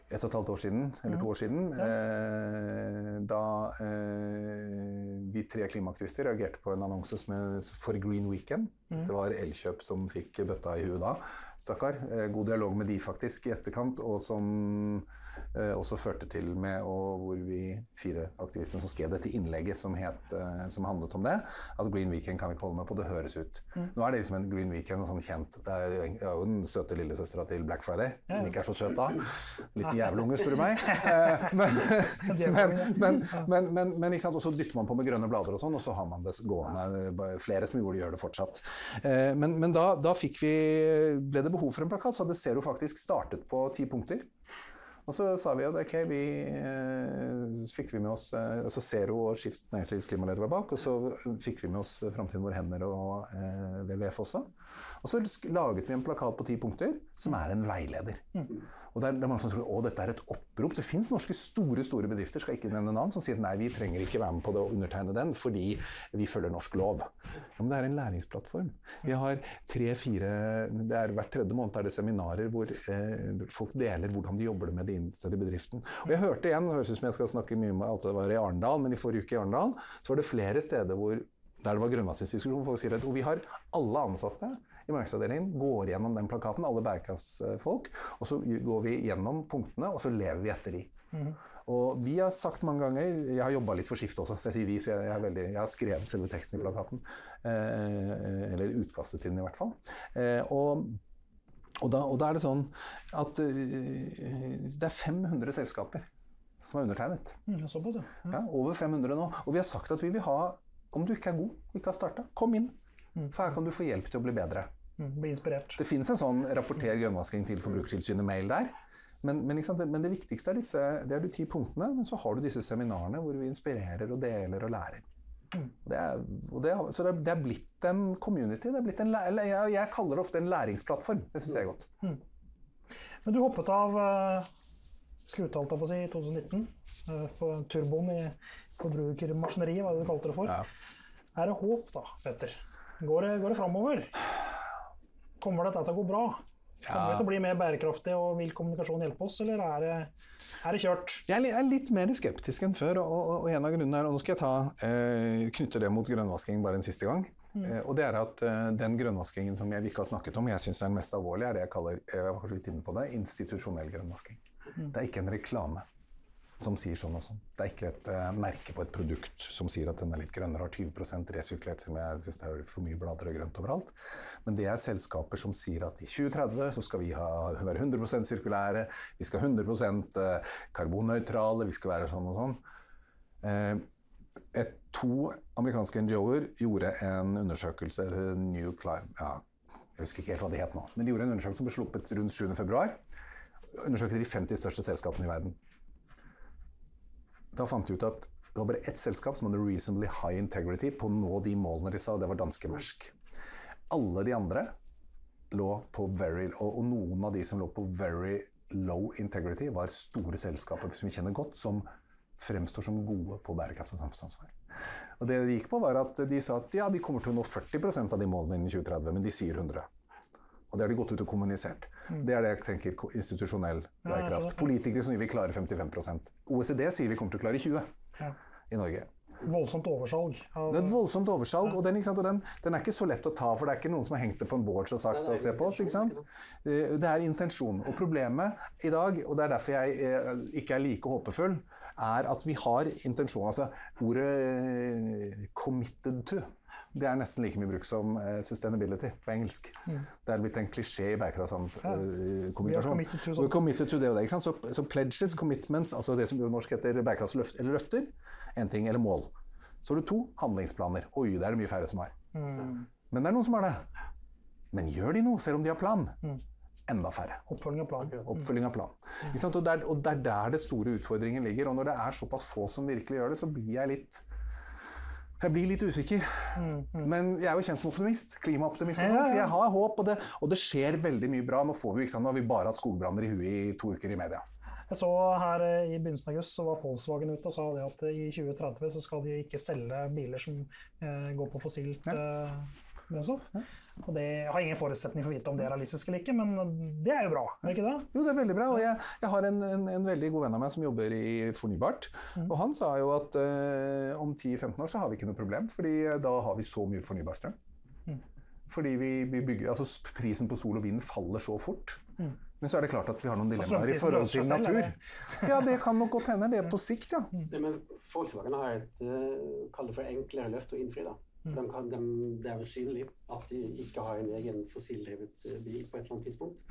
et og et halvt år siden, eller to år siden, eh, da eh, vi tre klimaaktivister reagerte på en annonse som er for Green Weekend. Det var Elkjøp som fikk bøtta i huet da, stakkar. Eh, god dialog med de faktisk i etterkant, og som også førte til med, og hvor vi fire aktivistene som skrev dette innlegget som, het, eh, som handlet om det, at Green Weekend kan vi ikke holde med på, det høres ut. Nå er det liksom en Green Weekend sånn kjent, det er jo det er jo den søte lillesøstera til Black Friday, som ikke er så søt da. Liten jævelunge, spør du meg. <laughs> Eh, Men, men, men, men, men, ikke sant? Og så dytter man på med grønne blader og sånn, og så har man det gående. Flere som gjorde det, gjør det fortsatt. Eh, Men, men da, da vi, ble det behov for en plakat, så hadde Zero faktisk startet på ti punkter. Og så sa vi at ok, vi eh, fikk vi med oss eh, altså Zero og Skift næringslivs klimaleder var bak, og så fikk vi med oss Framtiden vår hender og eh, WWF også. Og så laget vi en plakat på ti punkter, som er en veileder. Og det er, det er mange som tror å dette er et opprop. Det fins norske store store bedrifter skal ikke nevne navn, som sier nei, vi trenger ikke være med på det og undertegne den fordi vi følger norsk lov. Ja, men det er en læringsplattform. Vi har tre-fire er Hvert tredje måned er det seminarer hvor eh, folk deler hvordan de jobber med det innsatte i bedriften. Og jeg hørte igjen, det høres ut som jeg skal snakke mye om at det var i Arendal, men i forrige uke i Arendal så var det flere steder hvor der det var grønnvaskingsdiskusjon. Folk sier at vi har alle ansatte i markedsavdelingen går gjennom den plakaten, alle bærekraftsfolk, og så går vi gjennom punktene, og så lever vi etter de. Og vi har sagt mange ganger Jeg har jobba litt for Skift også, så jeg sier vi, så jeg, jeg, er veldig, jeg har skrevet selve teksten i plakaten. Eh, eller utkastet til den, i hvert fall. Eh, og og da, og da er det sånn at uh, det er 500 selskaper som har undertegnet. Mm, såpass, ja. Ja, over 500 nå. Og vi har sagt at vi vil ha Om du ikke er god, ikke har starta, kom inn. For her kan du få hjelp til å bli bedre. Mm, bli inspirert. Det finnes en sånn rapporter grønnvasking til Forbrukertilsynet-mail der. Men, men, men det viktigste er disse, det er de ti punktene, men så har du disse seminarene hvor vi inspirerer og deler og lærer. Og det er, og det, så det er, det er blitt en community. Det er blitt en, jeg, jeg kaller det ofte en læringsplattform. Det syns jeg er godt. Men du hoppet av uh, holdt jeg på si, i 2019. Uh, turboen i forbrukermaskineriet, hva du kalte det for. Ja. Er det håp, da, Petter? Går det, går det framover? Kommer dette til å gå bra? Kommer det til å bli mer bærekraftig, og vil kommunikasjon hjelpe oss, eller er det, er det kjørt? Jeg er litt mer skeptisk enn før, og, og, og en av grunnene er og Nå skal jeg ta, eh, knytte det mot grønnvasking bare en siste gang. Eh, og det er at eh, Den grønnvaskingen som jeg ikke har snakket om, jeg syns er den mest alvorlige, er det jeg kaller jeg var kanskje litt inne på det, institusjonell grønnvasking. Det er ikke en reklame som sier sånn og sånn. Det er ikke et uh, merke på et produkt som sier at den er litt grønnere, har 20% resirkulert, som jeg syns er for mye blader og grønt overalt. Men det er selskaper som sier at i 2030 så skal vi ha, være 100% sirkulære, vi skal 100 eh, karbonnøytrale, vi skal være sånn og sånn. Uh, et, to amerikanske NGO-er gjorde en undersøkelse, New Climate ja, Jeg husker ikke helt hva det het nå, men de gjorde en undersøkelse som ble sluppet rundt 7.2. Undersøkte de 50 største selskapene i verden. Da fant de ut at det var bare ett selskap som hadde reasonably high integrity på å nå de målene de sa, og det var danske Mersk. Alle de andre lå på very og, noen av de som lå på very low integrity, var store selskaper som vi kjenner godt, som fremstår som gode på bærekraft og samfunnsansvar. Og det de gikk på, var at de sa at ja, de kommer til å nå 40% av de målene innen 2030, men de sier 100. Og det har de gått ut og kommunisert. Det er det jeg tenker institusjonell bærekraft. Ja, Politikere som sier vi klarer 55% OECD sier vi kommer til å klare 20 Ja. i Norge. Voldsomt oversalg. Av, Det er et voldsomt oversalg, og, den, ikke sant, og den, den er ikke så lett å ta, for det er ikke noen som har hengt det på en board og sagt og se på oss. ikke sant? Eh, Det er intensjon. Og problemet i dag, og det er derfor jeg eh, ikke er like håpefull, er at vi har intensjon. Altså ordet eh, 'committed to' det er nesten like mye bruk som uh, 'sustainability' på engelsk. Det er blitt en klisjé i bærekraftskommunikasjon. committed to We're committed to det, og det, ikke sant? Så, så pledges, commitments, altså det som på norsk heter bærekraftsløft, eller løfter, en ting, eller mål. Så har du to handlingsplaner. Oi, det er det mye færre som har. mm, Men det er noen som har det. Men gjør de noe, selv om de har plan? Mm. Enda færre. oppfølging av plan. Oppfølging av plan. Og det er der det store utfordringen ligger. Og når det er såpass få som virkelig gjør det, så blir jeg litt jeg blir litt usikker. Men jeg er jo kjent som optimist. Klimaoptimist. Ja, ja, Ja, sånn, Så jeg har håp, og det, og det skjer veldig mye bra. Nå, får vi, sant? Nå har vi bare hatt skogbranner i huet i to uker i media. Jeg så her eh, I begynnelsen av august så var Volkswagen ute og sa det at eh, i 2030 så skal de ikke selge biler som eh, går på fossilt eh, brennstoff. Og det jeg har ingen forutsetning for å vite om det er realistisk eller ikke, men det er jo bra, er det ikke det? Jo, det er veldig bra. Og jeg, jeg har en, en, en veldig god venn av meg som jobber i Fornybart. Og han sa jo at eh, om 10-15 år så har vi ikke noe problem, fordi eh, da har vi så mye fornybar strøm. Fordi vi, vi bygger, altså prisen på sol og vind faller så fort. Men så er det klart at vi har noen dilemmaer i forhold til natur. Ja, det kan nok godt hende. Det er på sikt, ja. Det, men Volkswagen har et uh, kall det for enklere løft å innfri. da. For de kan, de, Det er jo synlig at de ikke har en egen fossildrevet eh, bil på et eller annet tidspunkt.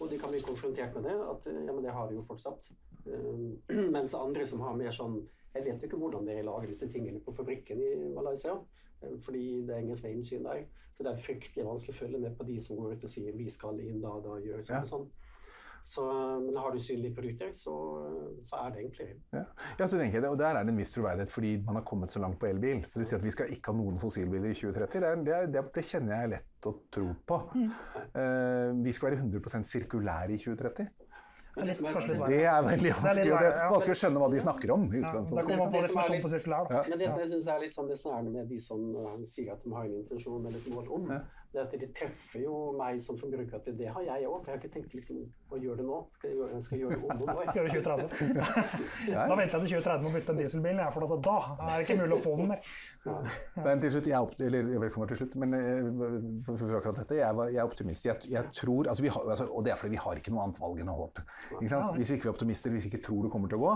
Og de kan bli konfrontert med det, at eh, ja, men det har de jo fortsatt. Uh, <clears throat> mens andre som har mer sånn Jeg vet jo ikke hvordan dere lager disse tingene på fabrikken i Malaysia. Fordi det er ingen innsyn der. Så det er fryktelig vanskelig å følge med på de som går ut og sier vi skal inn da, da gjør sånn og sånn. Så, men har du synlige produkter, så, så er det egentlig Ja, ja så tenker jeg det, og Der er det en viss troverdighet fordi man har kommet så langt på elbil. Så det sier at vi skal ikke ha noen fossilbiler i 2030. Det, er, det, det, det kjenner jeg er lett å tro på. Eh, vi skal være 100% sirkulære i 2030. Men det er, Det er veldig litt vanskelig, det er vanskelig å skjønne hva de snakker om. i Ja, på Det som er litt- på sirkulær. Da. Men det som jeg syns er litt sånn besnærende med de som eh, sier at de har en intensjon eller et mål om. Det er at de treffer jo meg som forbruker at det har jeg òg. For jeg har ikke tenkt liksom å gjøre det nå. Skal jeg gjøre- Jeg skal gjøre det om noen år. Gjøre 2030. <laughs> Da venter jeg til 2030 med å bytte en dieselbil, jeg, for at da er det ikke mulig å få den mer. <laughs> Men til slutt, jeg er opp, eller jeg var til slutt, men eh, for, for akkurat dette, jeg, jeg er optimist. Jeg, jeg tror, altså vi har, altså, og det er fordi vi har ikke noe annet valg enn å håpe. Ikke sant? Hvis vi ikke er optimister, hvis vi ikke tror det kommer til å gå.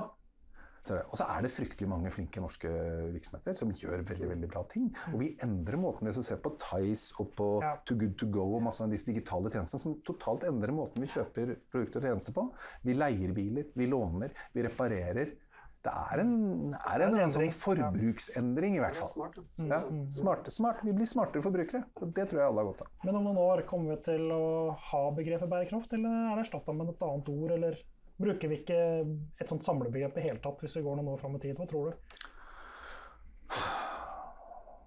Og så er det fryktelig mange flinke norske virksomheter som gjør veldig veldig bra ting. Og vi endrer måten vi ser på Tice og på Ja. Too Good To Go og masse av disse digitale tjenestene som totalt endrer måten vi kjøper produkter og tjenester på. Vi leier biler, vi låner, vi reparerer. Det er en, er en, eller annen sånn forbruksendring, i hvert er fall. smart. Ja, smart, smart. Vi blir smartere forbrukere, og det tror jeg alle har godt av. Men om noen år kommer vi til å ha begrepet bærekraft, eller er det erstatta med et annet ord? Eller bruker vi ikke et sånt samlebegrep i hele tatt hvis vi går noen år fram i tid? Hva tror du?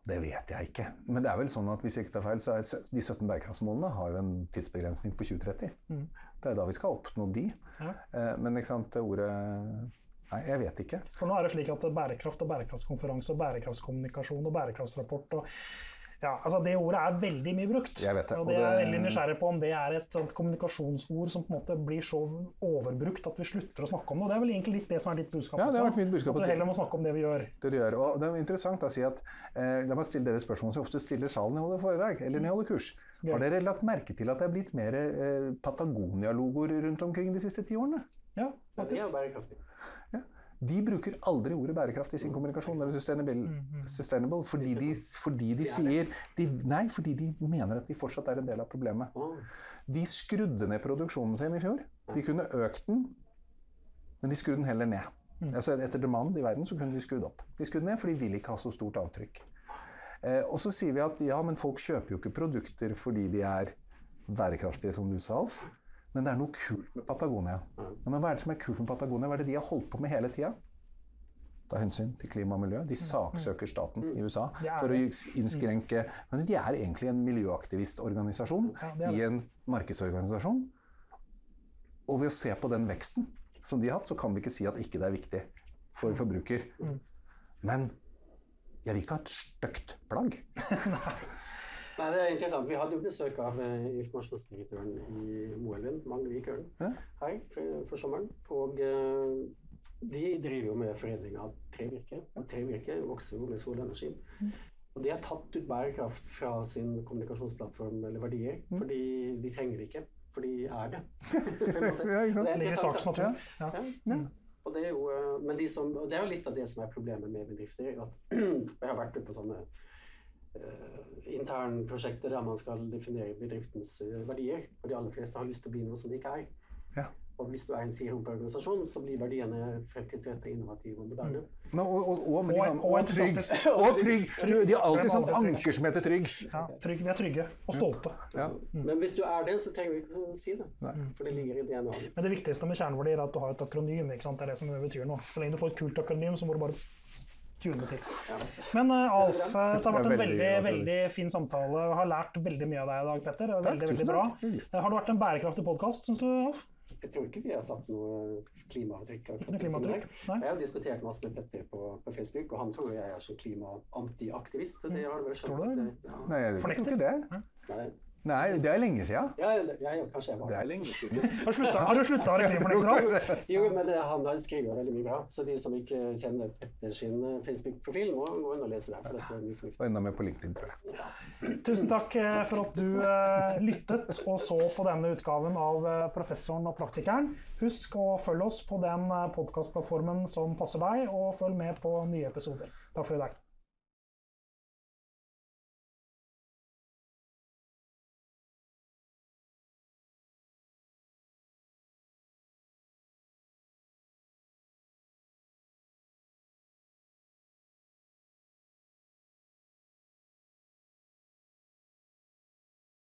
Det vet jeg ikke. Men det er vel sånn at hvis jeg ikke tar feil, så er de 17 bærekraftsmålene har jo en tidsbegrensning på 2030. Mm. Det er da vi skal oppnå de. Ja. Eh, Men ikke sant, ordet Nei, jeg vet ikke. For nå er det slik at bærekraft og bærekraftskonferanse og bærekraftskommunikasjon og bærekraftsrapport og ja, altså Det ordet er veldig mye brukt. Jeg vet det, Og og det er jeg det- veldig nysgjerrig på om det er et sånt kommunikasjonsord som på en måte blir så overbrukt at vi slutter å snakke om det. Og Det er vel egentlig litt det som er ditt budskap Ja, det har vært mitt budskap, At at vi heller må snakke om det vi gjør. Det du gjør. Og det er interessant å si at eh, La meg stille dere spørsmål som jeg ofte stiller salen når jeg holder foredrag eller når jeg holder kurs. Ja. Har dere lagt merke til at det er blitt mer eh, Patagonia-logoer rundt omkring de siste ti årene? Ja, Men det er bærekraftig. De bruker aldri ordet bærekraft i sin kommunikasjon, eller sustainable, sustainable fordi, de, fordi de sier de, Nei, fordi de mener at de fortsatt er en del av problemet. De skrudde ned produksjonen sin i fjor. De kunne økt den, men de skrudde den heller ned. Altså Etter demand i verden så kunne de skrudd opp. De skrudde ned, for de vil ikke ha så stort avtrykk. Eh, og så sier vi at ja, men folk kjøper jo ikke produkter fordi de er bærekraftige, som du sa, Alf. Men det er noe kult med Patagonia. Ja, men hva er det som er kult med Patagonia? Hva er det de har holdt på med hele tida? Ta hensyn til klima og miljø. De saksøker staten i USA for å innskrenke Men de er egentlig en miljøaktivistorganisasjon i en markedsorganisasjon. Og ved å se på den veksten som de har hatt, så kan vi ikke si at ikke det er viktig for forbruker. Men jeg vil ikke ha et stygt plagg. <laughs> Nei, det er interessant. Vi hadde jo besøk av eh, informasjonsdirektøren i Moelven, Magne Ørn, Ja. her for, for sommeren. Og eh, de driver jo med foredling av trevirke. Og trevirke vokser jo med solenergi. Og de har tatt ut bærekraft fra sin kommunikasjonsplattform eller verdier, fordi de trenger det ikke. For de er det. <laughs> Ja, ikke sant? Det er Ligger i interessant, sakens Ja. Ja. Og det er jo, eh, men de som, og det er jo litt av det som er problemet med bedrifter. at <clears throat> Jeg har vært på sånne internprosjekter der man skal definere bedriftens eh, verdier. Og de aller fleste har lyst til å bli noe som de ikke er. Ja. Og hvis du er en sier-opp-organisasjon, så blir verdiene fremtidsrettet, innovative og moderne. Men, og, og, og, men de Og- og og trygg. Og trygg. Du, De har alltid sånn anker som heter trygg. Ja, trygg, vi er trygge og stolte. Ja. Men hvis du er det, så trenger vi ikke å si det. Nei. For det ligger i DNA-et. Men det viktigste med kjerneverdier er at du har et akronym. ikke sant? Det er det som betyr noe. Så lenge du får et kult akronym, så må du bare tune til. Men uh, Alf, eh, det har vært en veldig veldig, fin samtale. Jeg har lært veldig mye av deg i dag, Petter. Det er Takk, veldig, veldig bra. Eh, Har det vært en bærekraftig podkast, syns du, Alf? Jeg tror ikke vi har satt noe klimaavtrykk. Klimaavtrykk? Nei? Jeg har diskutert masse med Petter på, på Facebook, og han tror jeg er sånn klima-antiaktivist. Det har du vel skjønt? Nei, jeg tror ikke det. Nei. Nei, det er lenge siden. Ja, ja, ja, kanskje jeg var Det er lenge siden. <laughs> Har du slutta- Har du slutta å Alf? Jo, men det han har skriver veldig mye bra. Så de som ikke kjenner Petter sin eh, Facebook-profil, må gå inn og lese der. For det er mye fornuftig. Og enda mer på LinkedIn, tror jeg. Tusen takk eh, for at du uh, lyttet og så på denne utgaven av eh, Professoren og praktikeren. Husk å følge oss på den podkastplattformen som passer deg, og følg med på nye episoder. Takk for i dag.